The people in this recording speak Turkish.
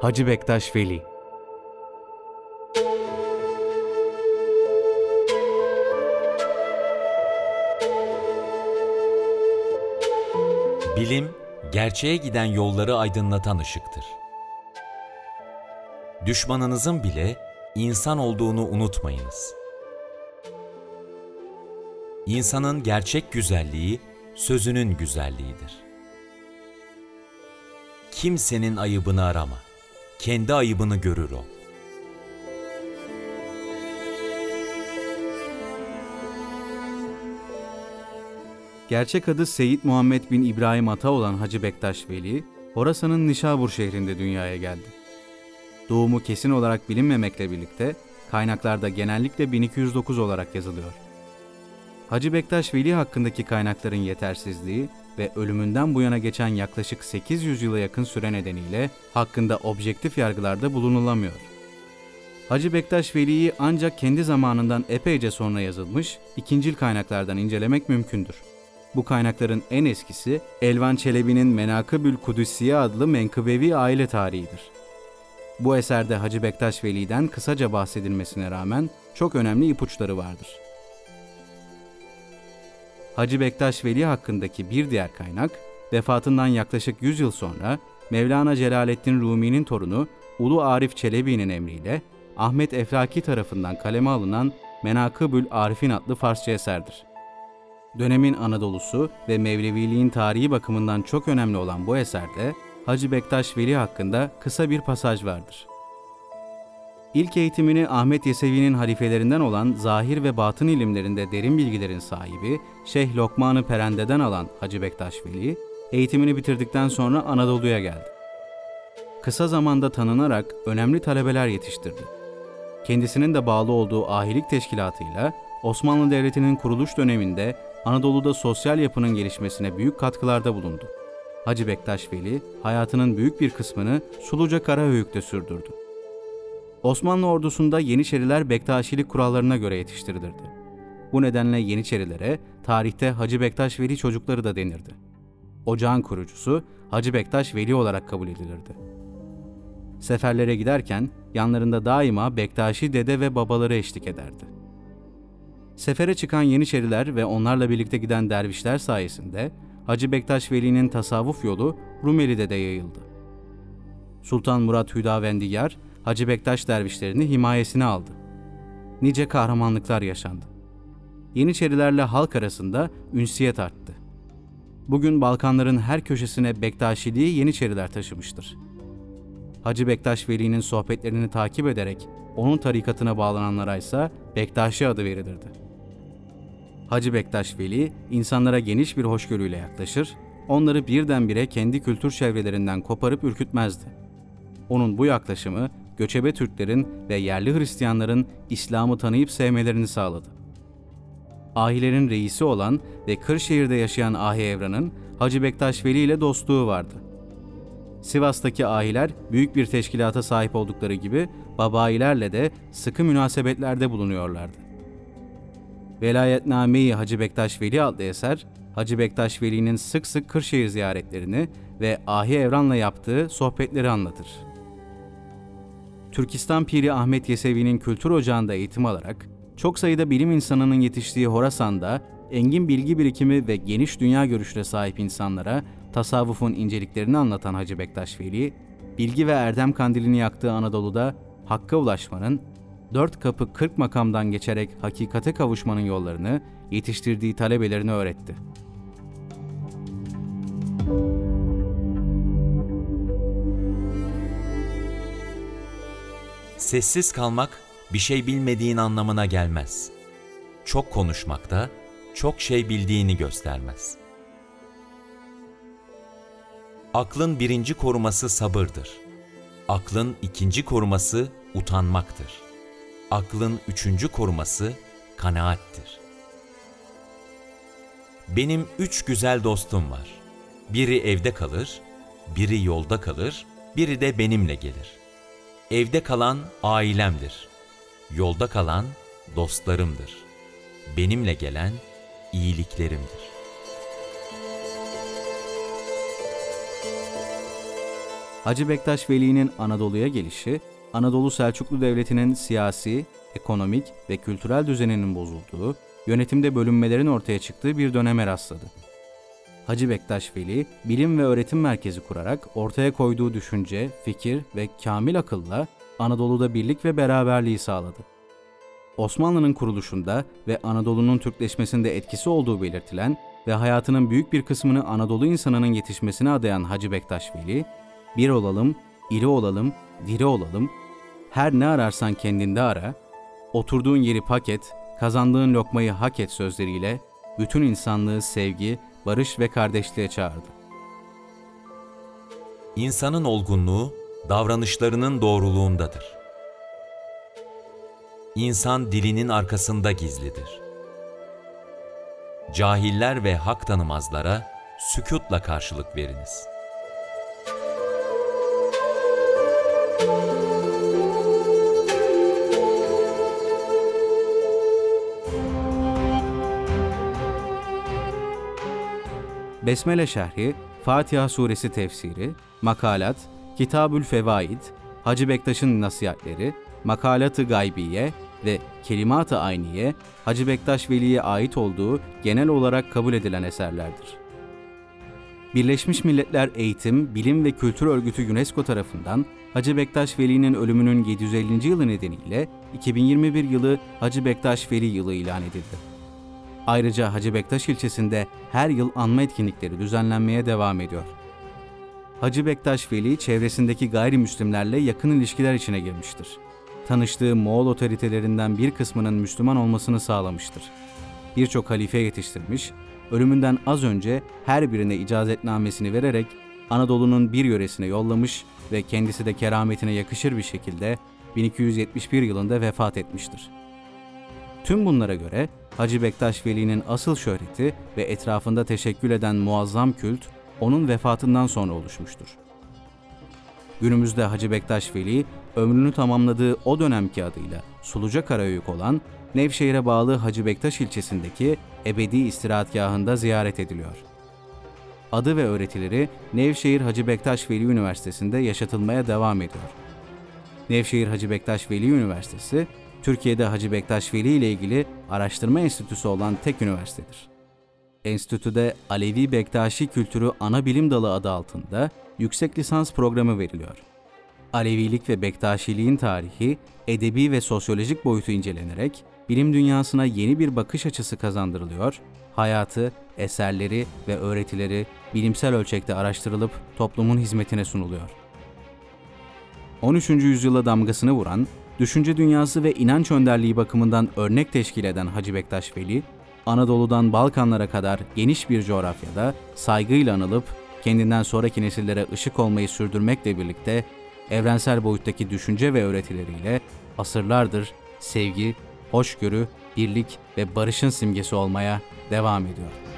Hacı Bektaş Veli Bilim, gerçeğe giden yolları aydınlatan ışıktır. Düşmanınızın bile insan olduğunu unutmayınız. İnsanın gerçek güzelliği sözünün güzelliğidir. Kimsenin ayıbını arama. Kendi ayıbını görür o. Gerçek adı Seyit Muhammed bin İbrahim Ata olan Hacı Bektaş Veli, Horasan'ın Nişabur şehrinde dünyaya geldi. Doğumu kesin olarak bilinmemekle birlikte kaynaklarda genellikle 1209 olarak yazılıyor. Hacı Bektaş Veli hakkındaki kaynakların yetersizliği ve ölümünden bu yana geçen yaklaşık 800 yıla yakın süre nedeniyle hakkında objektif yargılarda bulunulamıyor. Hacı Bektaş Veli'yi ancak kendi zamanından epeyce sonra yazılmış ikincil kaynaklardan incelemek mümkündür. Bu kaynakların en eskisi Elvan Çelebi'nin Menakıbül Kudüsiye adlı menkıbevi aile tarihidir. Bu eserde Hacı Bektaş Veli'den kısaca bahsedilmesine rağmen çok önemli ipuçları vardır. Hacı Bektaş Veli hakkındaki bir diğer kaynak, vefatından yaklaşık 100 yıl sonra Mevlana Celaleddin Rumi'nin torunu Ulu Arif Çelebi'nin emriyle Ahmet Efraki tarafından kaleme alınan Menakıbül Arif'in adlı Farsça eserdir. Dönemin Anadolusu ve Mevleviliğin tarihi bakımından çok önemli olan bu eserde Hacı Bektaş Veli hakkında kısa bir pasaj vardır. İlk eğitimini Ahmet Yesevi'nin halifelerinden olan zahir ve batın ilimlerinde derin bilgilerin sahibi Şeyh Lokman-ı Perende'den alan Hacı Bektaş Veli, eğitimini bitirdikten sonra Anadolu'ya geldi. Kısa zamanda tanınarak önemli talebeler yetiştirdi. Kendisinin de bağlı olduğu ahilik teşkilatıyla Osmanlı Devleti'nin kuruluş döneminde Anadolu'da sosyal yapının gelişmesine büyük katkılarda bulundu. Hacı Bektaş Veli hayatının büyük bir kısmını Suluca Karahöyük'te sürdürdü. Osmanlı ordusunda Yeniçeriler Bektaşilik kurallarına göre yetiştirilirdi. Bu nedenle Yeniçerilere tarihte Hacı Bektaş Veli çocukları da denirdi. Ocağın kurucusu Hacı Bektaş Veli olarak kabul edilirdi. Seferlere giderken yanlarında daima Bektaşi dede ve babaları eşlik ederdi. Sefere çıkan Yeniçeriler ve onlarla birlikte giden dervişler sayesinde Hacı Bektaş Veli'nin tasavvuf yolu Rumeli'de de yayıldı. Sultan Murat Hüdavendigar, Hacı Bektaş dervişlerini himayesine aldı. Nice kahramanlıklar yaşandı. Yeniçerilerle halk arasında ünsiyet arttı. Bugün Balkanların her köşesine Bektaşiliği Yeniçeriler taşımıştır. Hacı Bektaş Veli'nin sohbetlerini takip ederek onun tarikatına bağlananlara ise Bektaşi adı verilirdi. Hacı Bektaş Veli insanlara geniş bir hoşgörüyle yaklaşır, onları birdenbire kendi kültür çevrelerinden koparıp ürkütmezdi. Onun bu yaklaşımı göçebe Türklerin ve yerli Hristiyanların İslam'ı tanıyıp sevmelerini sağladı. Ahilerin reisi olan ve Kırşehir'de yaşayan Ahi Evran'ın Hacı Bektaş Veli ile dostluğu vardı. Sivas'taki ahiler büyük bir teşkilata sahip oldukları gibi babailerle de sıkı münasebetlerde bulunuyorlardı. Velayetname-i Hacı Bektaş Veli adlı eser, Hacı Bektaş Veli'nin sık sık Kırşehir ziyaretlerini ve Ahi Evran'la yaptığı sohbetleri anlatır. Türkistan Piri Ahmet Yesevi'nin kültür ocağında eğitim alarak, çok sayıda bilim insanının yetiştiği Horasan'da engin bilgi birikimi ve geniş dünya görüşüne sahip insanlara tasavvufun inceliklerini anlatan Hacı Bektaş Veli, bilgi ve erdem kandilini yaktığı Anadolu'da hakka ulaşmanın, dört kapı kırk makamdan geçerek hakikate kavuşmanın yollarını yetiştirdiği talebelerine öğretti. Sessiz kalmak bir şey bilmediğin anlamına gelmez. Çok konuşmak da çok şey bildiğini göstermez. Aklın birinci koruması sabırdır. Aklın ikinci koruması utanmaktır. Aklın üçüncü koruması kanaattir. Benim üç güzel dostum var. Biri evde kalır, biri yolda kalır, biri de benimle gelir. Evde kalan ailemdir. Yolda kalan dostlarımdır. Benimle gelen iyiliklerimdir. Hacı Bektaş Veli'nin Anadolu'ya gelişi, Anadolu Selçuklu Devleti'nin siyasi, ekonomik ve kültürel düzeninin bozulduğu, yönetimde bölünmelerin ortaya çıktığı bir döneme rastladı. Hacı Bektaş Veli, bilim ve öğretim merkezi kurarak ortaya koyduğu düşünce, fikir ve kamil akılla Anadolu'da birlik ve beraberliği sağladı. Osmanlı'nın kuruluşunda ve Anadolu'nun Türkleşmesinde etkisi olduğu belirtilen ve hayatının büyük bir kısmını Anadolu insanının yetişmesine adayan Hacı Bektaş Veli, bir olalım, iri olalım, diri olalım, her ne ararsan kendinde ara, oturduğun yeri paket, kazandığın lokmayı hak et sözleriyle bütün insanlığı sevgi, barış ve kardeşliğe çağırdı. İnsanın olgunluğu davranışlarının doğruluğundadır. İnsan dilinin arkasında gizlidir. Cahiller ve hak tanımazlara sükutla karşılık veriniz. Besmele şerhi, Fatiha suresi tefsiri, makalat, Kitabül Fevaid, Hacı Bektaş'ın nasihatleri, Makalat-ı Gaybiye ve Kelimat-ı Ayniye, Hacı Bektaş Veli'ye ait olduğu genel olarak kabul edilen eserlerdir. Birleşmiş Milletler Eğitim, Bilim ve Kültür Örgütü UNESCO tarafından Hacı Bektaş Veli'nin ölümünün 750. yılı nedeniyle 2021 yılı Hacı Bektaş Veli yılı ilan edildi. Ayrıca Hacı Bektaş ilçesinde her yıl anma etkinlikleri düzenlenmeye devam ediyor. Hacı Bektaş Veli çevresindeki gayrimüslimlerle yakın ilişkiler içine girmiştir. Tanıştığı Moğol otoritelerinden bir kısmının Müslüman olmasını sağlamıştır. Birçok halife yetiştirmiş, ölümünden az önce her birine icazetnamesini vererek Anadolu'nun bir yöresine yollamış ve kendisi de kerametine yakışır bir şekilde 1271 yılında vefat etmiştir. Tüm bunlara göre Hacı Bektaş Veli'nin asıl şöhreti ve etrafında teşekkül eden muazzam kült onun vefatından sonra oluşmuştur. Günümüzde Hacı Bektaş Veli, ömrünü tamamladığı o dönemki adıyla Suluca Karayük olan Nevşehir'e bağlı Hacı Bektaş ilçesindeki ebedi istirahatgahında ziyaret ediliyor. Adı ve öğretileri Nevşehir Hacı Bektaş Veli Üniversitesi'nde yaşatılmaya devam ediyor. Nevşehir Hacı Bektaş Veli Üniversitesi, Türkiye'de Hacı Bektaş Veli ile ilgili araştırma enstitüsü olan tek üniversitedir. Enstitüde Alevi Bektaşi Kültürü Ana Bilim Dalı adı altında yüksek lisans programı veriliyor. Alevilik ve Bektaşiliğin tarihi, edebi ve sosyolojik boyutu incelenerek bilim dünyasına yeni bir bakış açısı kazandırılıyor, hayatı, eserleri ve öğretileri bilimsel ölçekte araştırılıp toplumun hizmetine sunuluyor. 13. yüzyıla damgasını vuran, düşünce dünyası ve inanç önderliği bakımından örnek teşkil eden Hacı Bektaş Veli, Anadolu'dan Balkanlara kadar geniş bir coğrafyada saygıyla anılıp kendinden sonraki nesillere ışık olmayı sürdürmekle birlikte evrensel boyuttaki düşünce ve öğretileriyle asırlardır sevgi, hoşgörü, birlik ve barışın simgesi olmaya devam ediyor.